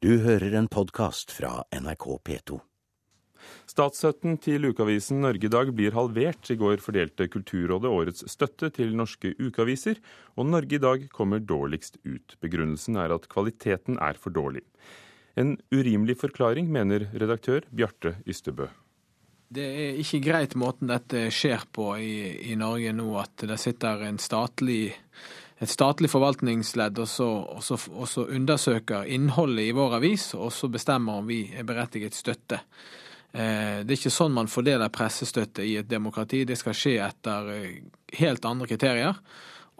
Du hører en podkast fra NRK P2. Statsstøtten til ukeavisen Norge i dag blir halvert. I går fordelte Kulturrådet årets støtte til norske ukeaviser, og Norge i dag kommer dårligst ut. Begrunnelsen er at kvaliteten er for dårlig. En urimelig forklaring, mener redaktør Bjarte Ystebø. Det er ikke greit måten dette skjer på i, i Norge nå, at det sitter en statlig, et statlig forvaltningsledd og så, og, så, og så, undersøker innholdet i vår avis, og så bestemmer om vi er berettiget støtte. Eh, det er ikke sånn man fordeler pressestøtte i et demokrati. Det skal skje etter eh, helt andre kriterier,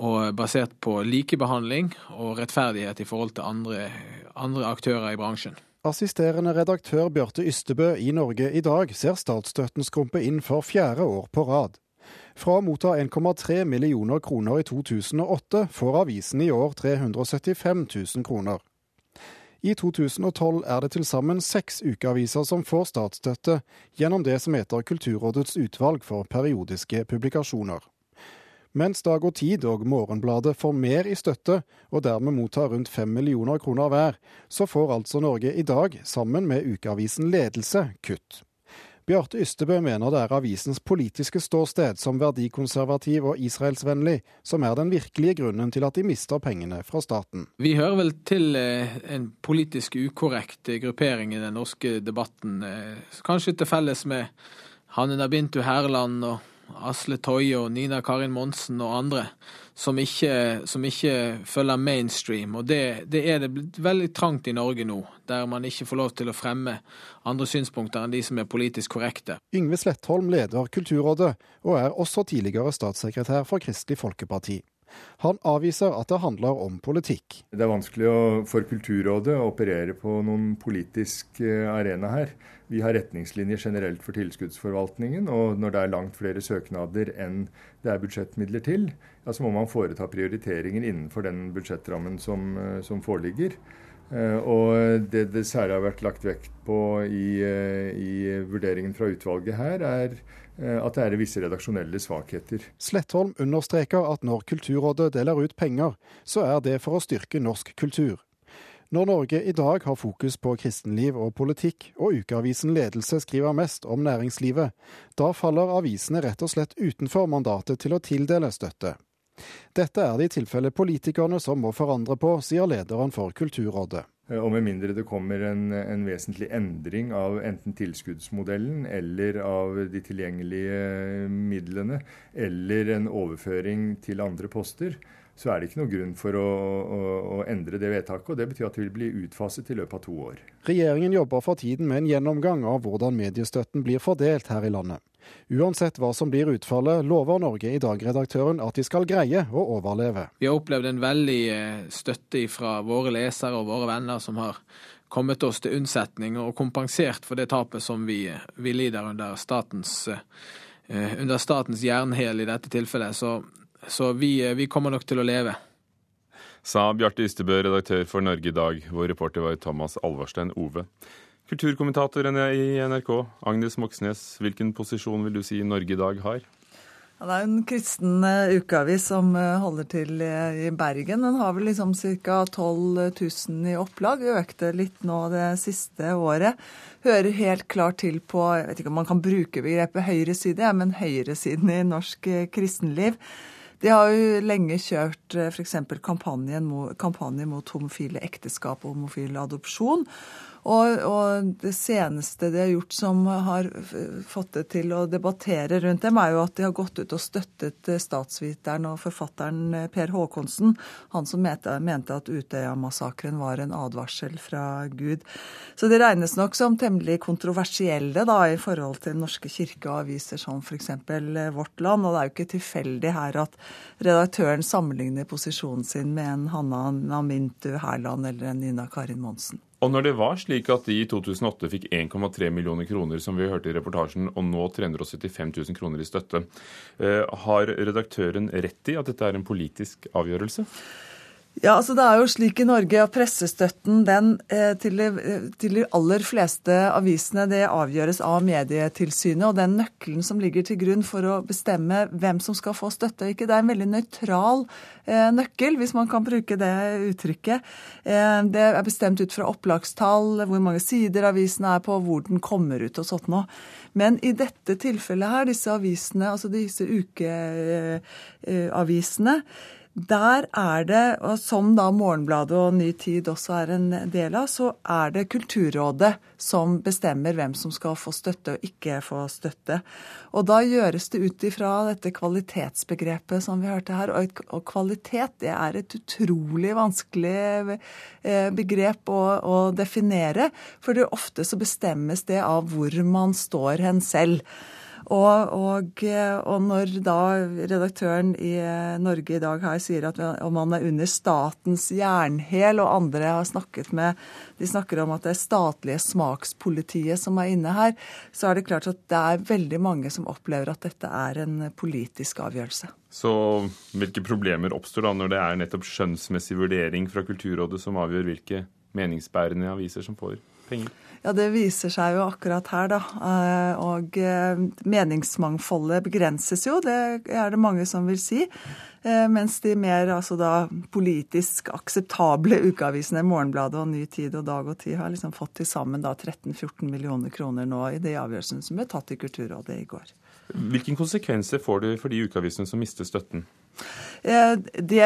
og basert på likebehandling og rettferdighet i forhold til andre, andre aktører i bransjen. Assisterende redaktør Bjarte Ystebø i Norge i dag ser statsstøtten skrumpe inn for fjerde år på rad. Fra å motta 1,3 millioner kroner i 2008 får avisen i år 375 000 kroner. I 2012 er det til sammen seks ukeaviser som får statsstøtte gjennom det som heter Kulturrådets utvalg for periodiske publikasjoner. Mens Dag og Tid og Morgenbladet får mer i støtte, og dermed mottar rundt fem millioner kroner hver, så får altså Norge i dag, sammen med ukeavisen Ledelse, kutt. Bjarte Ystebø mener det er avisens politiske ståsted som verdikonservativ og israelsvennlig som er den virkelige grunnen til at de mister pengene fra staten. Vi hører vel til eh, en politisk ukorrekt gruppering i den norske debatten. Eh, kanskje til felles med Hanne Nabintu Herland og Asle Toje og Nina Karin Monsen og andre, som ikke, som ikke følger mainstream. Og det, det, er det blitt veldig trangt i Norge nå, der man ikke får lov til å fremme andre synspunkter enn de som er politisk korrekte. Yngve Slettholm leder Kulturrådet, og er også tidligere statssekretær for Kristelig Folkeparti. Han avviser at det handler om politikk. Det er vanskelig for Kulturrådet å operere på noen politisk eh, arena her. Vi har retningslinjer generelt for tilskuddsforvaltningen, og når det er langt flere søknader enn det er budsjettmidler til, ja, så må man foreta prioriteringer innenfor den budsjettrammen som, eh, som foreligger. Eh, og det det særlig har vært lagt vekt på i, eh, i vurderingen fra utvalget her, er at det er visse redaksjonelle svakheter. Slettholm understreker at når Kulturrådet deler ut penger, så er det for å styrke norsk kultur. Når Norge i dag har fokus på kristenliv og politikk, og ukeavisen Ledelse skriver mest om næringslivet, da faller avisene rett og slett utenfor mandatet til å tildele støtte. Dette er det i tilfelle politikerne som må forandre på, sier lederen for Kulturrådet. Eh, og med mindre det kommer en, en, vesentlig endring av enten tilskuddsmodellen eller av de tilgjengelige midlene, eller en overføring til andre poster, så er det ikke noen grunn for å, å, å, endre det vedtaket. og Det betyr at det vil bli utfaset i løpet av to år. Regjeringen jobber for tiden med en gjennomgang av hvordan mediestøtten blir fordelt her i landet. Uansett hva som blir utfallet, lover Norge i dag-redaktøren at de skal greie å overleve. Vi har opplevd en veldig eh, støtte fra våre lesere og våre venner som har kommet oss til unnsetning og kompensert for det tapet som vi, vi lider under statens, eh, under statens jernhæl i dette tilfellet. Så så vi, eh, vi kommer nok til å leve. Sa Bjarte Ystebø, redaktør for Norge i dag. Vår reporter var Thomas Alvarstein Ove. Kulturkommentatoren i NRK, Agnes Moxnes, hvilken posisjon vil du si Norge i dag har? Ja, det er en kristen eh, ukeavis som eh, holder til i Bergen. Den har vel liksom ca. 12 000 i opplag. Økte litt nå det siste året. Hører helt klart til på jeg vet ikke om man kan bruke begrepet høyreside, men høyresiden i norsk kristenliv. De har jo lenge kjørt eh, f.eks. kampanje mot homofile ekteskap og homofil adopsjon. Og, og, det seneste de har gjort som har fått det til å debattere rundt dem, er jo at de har gått ut og støttet eh, statsviteren og forfatteren eh, Per Håkonsen. Han som mente at Utøya-massakren var en advarsel fra Gud. Så det regnes nok som temmelig kontroversielle da, i forhold til norske kirke og aviser som f.eks. Eh, Vårt Land. Og det er jo ikke tilfeldig her at redaktøren sammenligner posisjonen sin med en Hanna Namintu Hærland eller en Nina Karin Monsen. Og når det var slik at de i 2008 fikk 1,3 millioner kroner, som vi hørte i reportasjen, og nå 375 000 kroner i støtte, eh, har redaktøren rett i at dette er en politisk avgjørelse? Ja, altså Det er jo slik i Norge at pressestøtten den, eh, til, de, til, de, aller fleste avisene det avgjøres av Medietilsynet. Og den nøkkelen som ligger til grunn for å bestemme hvem som skal få støtte og ikke, det er en veldig nøytral eh, nøkkel, hvis man kan bruke det uttrykket. Eh, det er bestemt ut fra opplagstall, hvor mange sider avisen er på, hvor den kommer ut og sånt noe. Men i dette tilfellet her, disse avisene, altså disse ukeavisene, eh, der er det, og som da Morgenbladet og Ny Tid også er en del av, så er det Kulturrådet som bestemmer hvem som skal få støtte og ikke få støtte. Og da gjøres det ut ifra dette kvalitetsbegrepet som vi hørte her. Og kvalitet det er et utrolig vanskelig eh, begrep å, å definere. For det ofte så bestemmes det av hvor man står hen selv. Og, og, og, når da redaktøren i Norge i dag her sier at man er under statens jernhæl, og andre har snakket med De snakker om at det er statlige smakspolitiet som er inne her, så er det klart at det er veldig mange som opplever at dette er en politisk avgjørelse. Så hvilke problemer oppstår da når det er nettopp skjønnsmessig vurdering fra Kulturrådet som avgjør hvilke meningsbærende aviser som får penger? Ja, det viser seg jo akkurat her, da. Eh, og eh, meningsmangfoldet begrenses jo, det er det mange som vil si. Eh, mens de mer altså da, politisk akseptable ukeavisene Morgenbladet og Ny Tid og Dag og Tid har liksom fått til sammen 13-14 millioner kroner nå i de avgjørelsene som ble tatt i Kulturrådet i går. Hvilke konsekvenser får det for de ukeavisene som mister støtten? Det,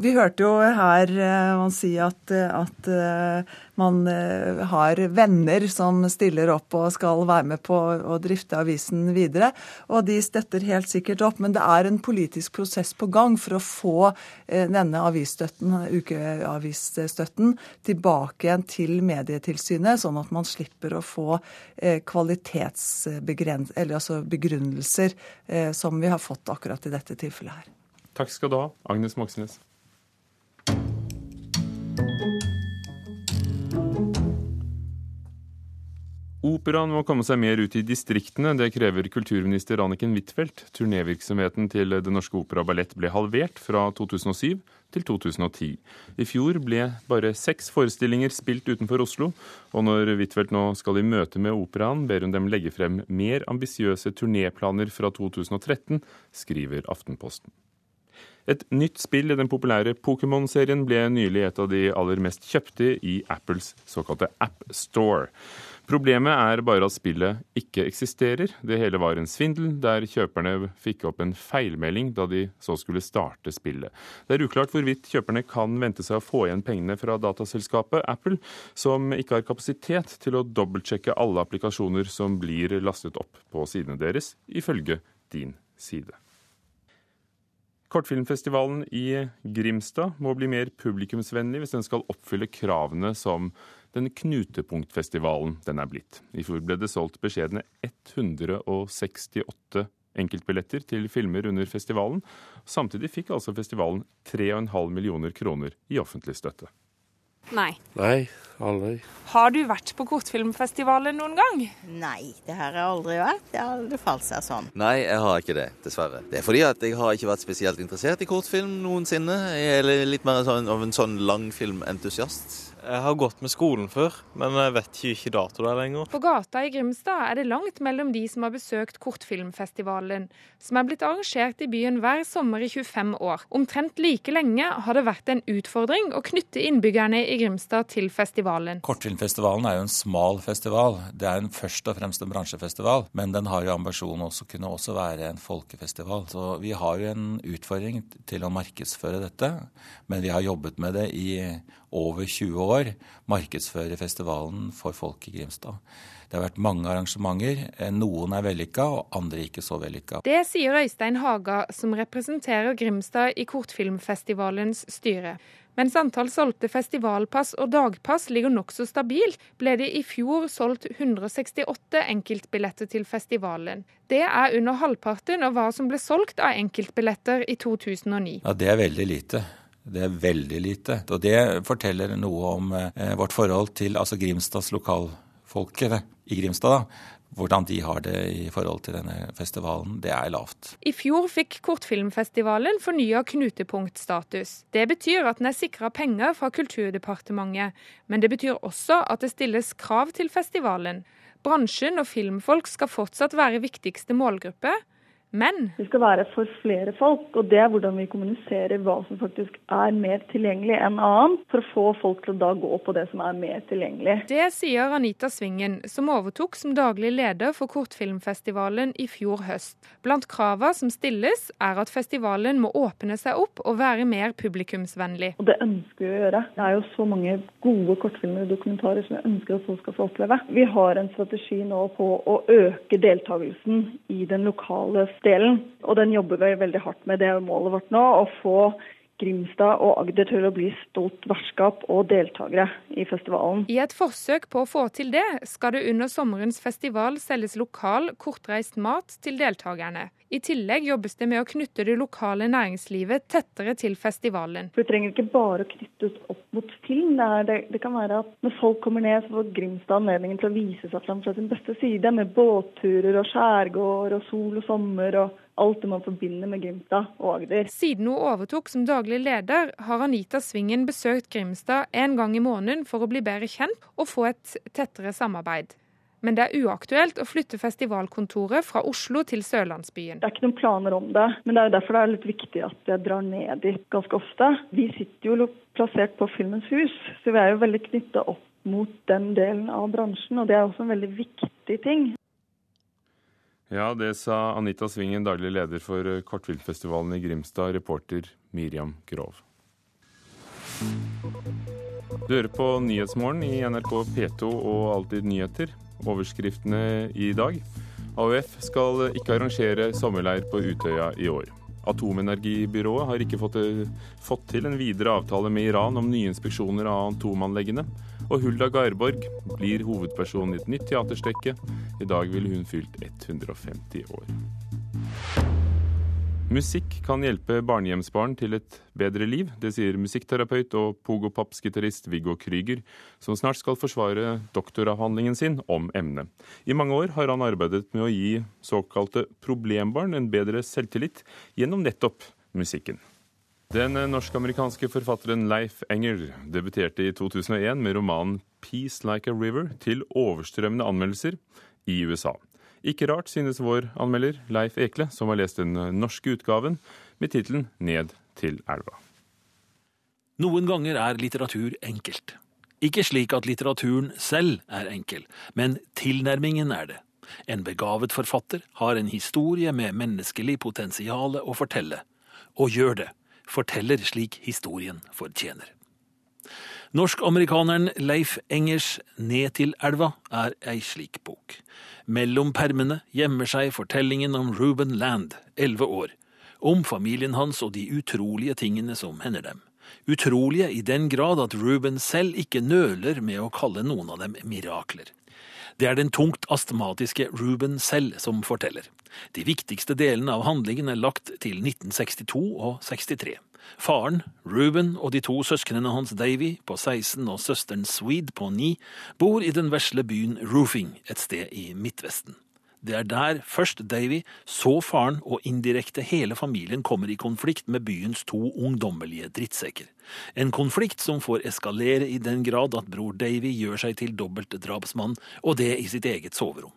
vi hørte jo her man si at, at, man har venner som stiller opp og skal være med på å drifte avisen videre. Og de støtter helt sikkert opp. Men det er en politisk prosess på gang for å få denne avisstøtten, ukeavisstøtten tilbake igjen til Medietilsynet, sånn at man slipper å få kvalitetsbegrunnelser altså som vi har fått akkurat i dette tilfellet her. Takk skal du ha, Agnes Moxnes. Operaen må komme seg mer ut i distriktene. Det krever kulturminister Anniken Huitfeldt. Turnévirksomheten til Det Norske Opera Ballett ble halvert fra 2007 til 2010. I fjor ble bare seks forestillinger spilt utenfor Oslo. Og når Huitfeldt nå skal i møte med operaen, ber hun dem legge frem mer ambisiøse turnéplaner fra 2013, skriver Aftenposten. Et nytt spill i den populære Pokémon-serien ble nylig et av de aller mest kjøpte i Apples såkalte App Store. Problemet er bare at spillet ikke eksisterer. Det hele var en svindel, der kjøperne fikk opp en feilmelding da de så skulle starte spillet. Det er uklart hvorvidt kjøperne kan vente seg å få igjen pengene fra dataselskapet Apple, som ikke har kapasitet til å dobbeltsjekke alle applikasjoner som blir lastet opp på sidene deres, ifølge din side. Kortfilmfestivalen i Grimstad må bli mer publikumsvennlig hvis den skal oppfylle kravene som den knutepunktfestivalen den er blitt. I fjor ble det solgt beskjedne 168 enkeltbilletter til filmer under festivalen. Samtidig fikk altså festivalen 3,5 millioner kroner i offentlig støtte. Nei. Nei, aldri. Har du vært på kortfilmfestivalen noen gang? Nei, det har jeg aldri vært. Det har aldri falt seg sånn. Nei, jeg har ikke det, dessverre. Det er fordi at jeg har ikke vært spesielt interessert i kortfilm noensinne. Jeg er litt mer sånn, av en sånn langfilmentusiast. Jeg har gått med skolen før, men jeg vet ikke dato det er lenger. På gata i Grimstad er det langt mellom de som har besøkt Kortfilmfestivalen, som er blitt arrangert i byen hver sommer i 25 år. Omtrent like lenge har det vært en utfordring å knytte innbyggerne i Grimstad til festivalen. Kortfilmfestivalen er jo en smal festival. Det er en først og fremst en bransjefestival, men den har jo ambisjonen også kunne også være en folkefestival. Så vi har jo en utfordring til å markedsføre dette, men vi har jobbet med det i over 20 år markedsføre festivalen for folk i Grimstad. Det har vært mange arrangementer. Noen er vellykka, og andre ikke så vellykka. Det sier Øystein Haga, som representerer Grimstad i Kortfilmfestivalens styre. Mens antall solgte festivalpass og dagpass ligger nokså stabilt, ble det i fjor solgt 168 enkeltbilletter til festivalen. Det er under halvparten av hva som ble solgt av enkeltbilletter i 2009. Ja, Det er veldig lite. Det er veldig lite. Og det forteller noe om eh, vårt forhold til altså Grimstads lokalfolket i Grimstad, da, hvordan de har det i forhold til denne festivalen, det er lavt. I fjor fikk kortfilmfestivalen fornya knutepunktstatus. Det betyr at den er sikra penger fra Kulturdepartementet, men det betyr også at det stilles krav til festivalen. Bransjen og filmfolk skal fortsatt være viktigste målgruppe, men Vi skal være for flere folk, og det er hvordan vi kommuniserer hva som faktisk er mer tilgjengelig enn annet, for å få folk til å da gå på det som er mer tilgjengelig. Det sier Anita Svingen, som overtok som daglig leder for Kortfilmfestivalen i fjor høst. Blant kravene som stilles, er at festivalen må åpne seg opp og være mer publikumsvennlig. Og det ønsker vi å gjøre. Det er jo så mange gode kortfilmer og dokumentarer som jeg ønsker at folk skal få oppleve. Vi har en strategi nå på å øke deltakelsen i den lokale delen. Og den jobber vi veldig hardt med. Det er målet vårt nå. Å få Grimstad og Agder til å bli stolt vertskap og deltakere i festivalen. I et forsøk på å få til det, skal det under sommerens festival selges lokal, kortreist mat til deltakerne. I tillegg jobbes det med å knytte det lokale næringslivet tettere til festivalen. For Vi trenger ikke bare å knytte oss opp mot film. Det, er, det, det, kan være at når folk kommer ned, så får Grimstad anledningen til å vise seg fram fra sin beste side, med båtturer og skjærgård og sol og sommer og alt det man forbinder med Grimstad og Agder. Siden hun overtok som daglig leder, har Anita Svingen besøkt Grimstad en gang i måneden for å bli bedre kjent og få et tettere samarbeid. Men det er uaktuelt å flytte festivalkontoret fra Oslo til sørlandsbyen. Det er ikke noen planer om det, men det er jo derfor det er litt viktig at jeg drar ned dit ganske ofte. Vi sitter jo plassert på Filmens hus, så vi er jo veldig knytta opp mot den delen av bransjen, og det er også en veldig viktig ting. Ja, det sa Anita Svingen, daglig leder for Kortfilmfestivalen i Grimstad, reporter Miriam Grov. Du hører på Nyhetsmorgen i NRK P2 og Alltid nyheter. Overskriftene i dag. AUF skal ikke arrangere sommerleir på Utøya i år. Atomenergibyrået har ikke fått, fått til en videre avtale med Iran om nye inspeksjoner av atomanleggene. Og Hulda Garborg blir hovedperson i et nytt teaterstykke. I dag ville hun fylt 150 år. Musikk kan hjelpe barnehjemsbarn til et bedre liv. Det sier musikkterapeut og pogopaps-gitarist Viggo Krüger, som snart skal forsvare doktoravhandlingen sin om emnet. I mange år har han arbeidet med å gi såkalte problembarn en bedre selvtillit gjennom nettopp musikken. Den norsk-amerikanske forfatteren Leif Enger debuterte i 2001 med romanen 'Peace Like a River' til overstrømmende anmeldelser i USA. Ikke rart, synes vår anmelder Leif Ekle, som har lest den norske utgaven med tittelen 'Ned til elva'. Noen ganger er litteratur enkelt. Ikke slik at litteraturen selv er enkel, men tilnærmingen er det. En begavet forfatter har en historie med menneskelig potensial å fortelle, og gjør det forteller slik historien fortjener. Norsk-amerikaneren Leif Engers Ned til elva er ei slik bok. Mellom permene gjemmer seg fortellingen om Ruben Land, elleve år, om familien hans og de utrolige tingene som hender dem. Utrolige i den grad at Ruben selv ikke nøler med å kalle noen av dem mirakler. Det er den tungt astmatiske Ruben selv som forteller. De viktigste delene av handlingen er lagt til 1962 og 63. Faren, Ruben og de to søsknene hans Davy på 16 og søsteren Swede på 9 bor i den vesle byen Roofing et sted i Midtvesten. Det er der først Davy, så faren og indirekte hele familien kommer i konflikt med byens to ungdommelige drittsekker. En konflikt som får eskalere i den grad at bror Davy gjør seg til dobbeltdrapsmann, og det i sitt eget soverom.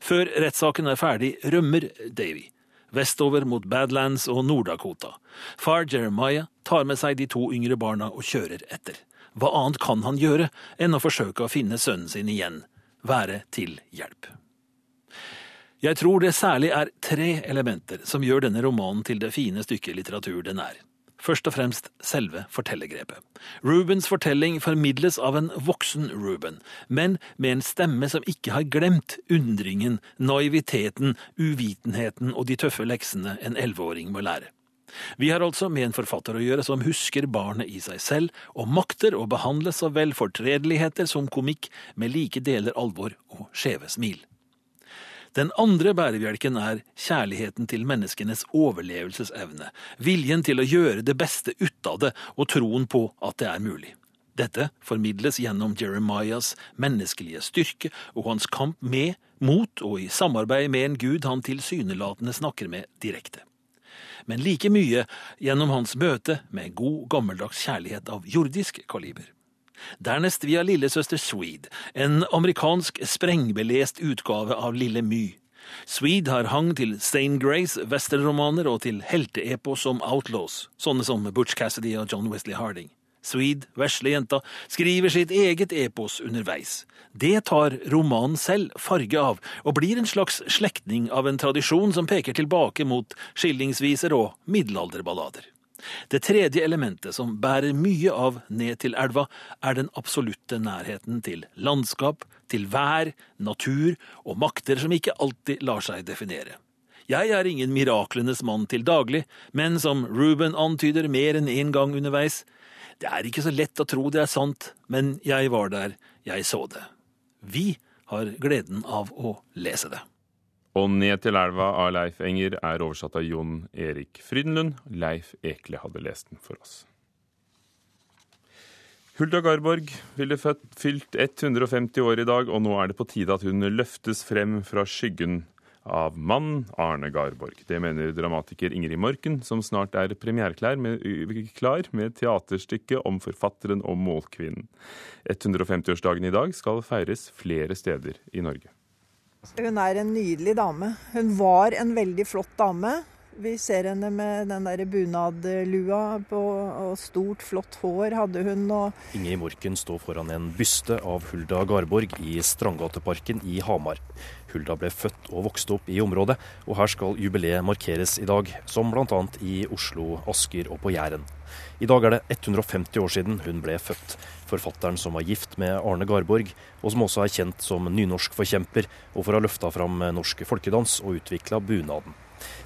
Før rettssaken er ferdig, rømmer Davy vestover mot Badlands og Nord-Dakota. Far Jeremiah tar med seg de to yngre barna og kjører etter. Hva annet kan han gjøre enn å forsøke å finne sønnen sin igjen, være til hjelp? Jeg tror det særlig er tre elementer som gjør denne romanen til det fine stykket litteratur den er. Først og fremst selve fortellergrepet. Rubens fortelling formidles av en voksen Ruben, men med en stemme som ikke har glemt undringen, naiviteten, uvitenheten og de tøffe leksene en elleveåring må lære. Vi har altså med en forfatter å gjøre som husker barnet i seg selv, og makter å behandle så vel fortredeligheter som komikk med like deler alvor og skjeve smil. Den andre bærebjelken er kjærligheten til menneskenes overlevelsesevne, viljen til å gjøre det beste ut av det og troen på at det er mulig. Dette formidles gjennom Jeremias menneskelige styrke og hans kamp med, mot og i samarbeid med en gud han tilsynelatende snakker med direkte. Men like mye gjennom hans møte med god, gammeldags kjærlighet av jordisk kaliber. Dernest via lillesøster Swede, en amerikansk sprengbelest utgave av Lille My. Swede har hang til Stain Grays westernromaner og til helteepos som outlaws, sånne som Butch Cassidy og John Wesley Harding. Swede, vesle jenta, skriver sitt eget epos underveis. Det tar romanen selv farge av, og blir en slags slektning av en tradisjon som peker tilbake mot skillingsviser og middelalderballader. Det tredje elementet som bærer mye av Ned til elva, er den absolutte nærheten til landskap, til vær, natur og makter som ikke alltid lar seg definere. Jeg er ingen miraklenes mann til daglig, men som Ruben antyder mer enn én en gang underveis, det er ikke så lett å tro det er sant, men jeg var der, jeg så det. Vi har gleden av å lese det. Og Ned til elva av Leif Enger er oversatt av Jon Erik Frydenlund. Leif Ekle hadde lest den for oss. Hulda Garborg ville fylt 150 år i dag, og nå er det på tide at hun løftes frem fra skyggen av mannen Arne Garborg. Det mener dramatiker Ingrid Morken, som snart er premiereklar med, med teaterstykket om forfatteren og målkvinnen. 150-årsdagen i dag skal feires flere steder i Norge. Hun er en nydelig dame. Hun var en veldig flott dame. Vi ser henne med den der bunadlua på, og stort, flott hår hadde hun. Og... Ingrid Morken står foran en byste av Hulda Garborg i Strandgateparken i Hamar. Hulda ble født og vokste opp i området, og her skal jubileet markeres i dag, som bl.a. i Oslo, Asker og på Jæren. I dag er det 150 år siden hun ble født. Forfatteren som var gift med Arne Garborg, og som også er kjent som nynorskforkjemper, og for å ha løfta fram norsk folkedans og utvikla bunaden.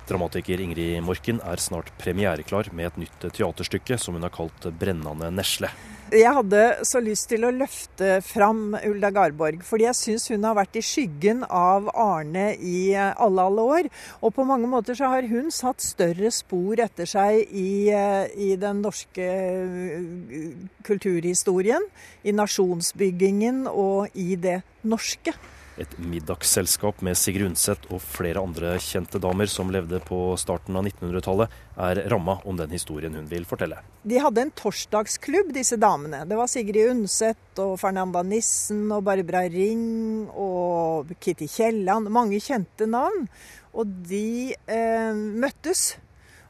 Dramatiker Ingrid Morken er snart premiereklar med et nytt teaterstykke som hun har kalt 'Brennende nesle'. Jeg hadde så lyst til å løfte fram Ulda Garborg, fordi jeg syns hun har vært i skyggen av Arne i alle, alle år. Og på mange måter så har hun satt større spor etter seg i, i den norske uh, kulturhistorien, i nasjonsbyggingen og i det norske. Et middagsselskap med Sigrid Undset og flere andre kjente damer som levde på starten av 1900-tallet, er ramma om den historien hun vil fortelle. De hadde en torsdagsklubb, disse damene. Det var Sigrid Undset og Fernanda Nissen og Barbara Ring og Kitty Kielland. Mange kjente navn. Og de eh, møttes.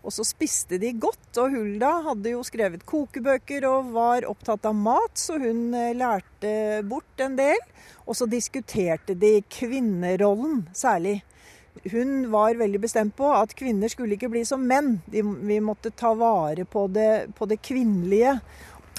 Og så spiste de godt, og Hulda hadde jo skrevet kokebøker og var opptatt av mat, så hun eh, lærte bort en del. Og så diskuterte de kvinnerollen særlig. Hun var veldig bestemt på at kvinner skulle ikke bli som menn. De, vi måtte ta vare på det, på det kvinnelige.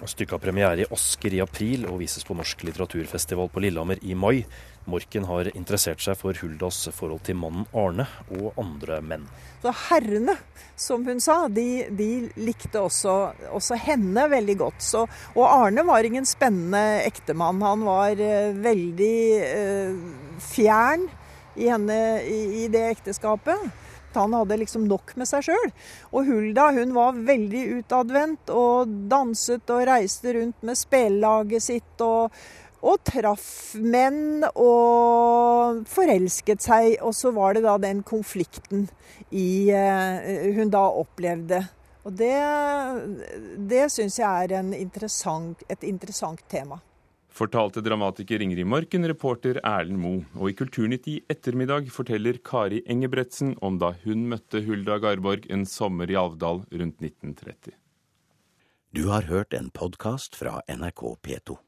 Stykket har premiere i Asker i april og vises på Norsk litteraturfestival på Lillehammer i mai. Morken har interessert seg for Huldas forhold til mannen Arne og andre menn. Så Herrene, som hun sa, de, de likte også, også, henne veldig godt. Så, og Arne var ingen spennende ektemann. Han var uh, veldig eh, fjern i, henne, i, i det ekteskapet. Han hadde liksom nok med seg sjøl. Og Hulda hun var veldig utadvendt og danset og reiste rundt med spellaget sitt og, og traff menn og forelsket seg. Og så var det da den konflikten i, uh, hun da opplevde. Og det, det syns jeg er interessant, et interessant tema fortalte dramatiker Ingrid Morken, reporter Erlend Moe. Og i Kulturnytt i ettermiddag forteller Kari Engebretsen om da hun møtte Hulda Garborg en sommer i Alvdal rundt 1930. Du har hørt en podkast fra NRK P2.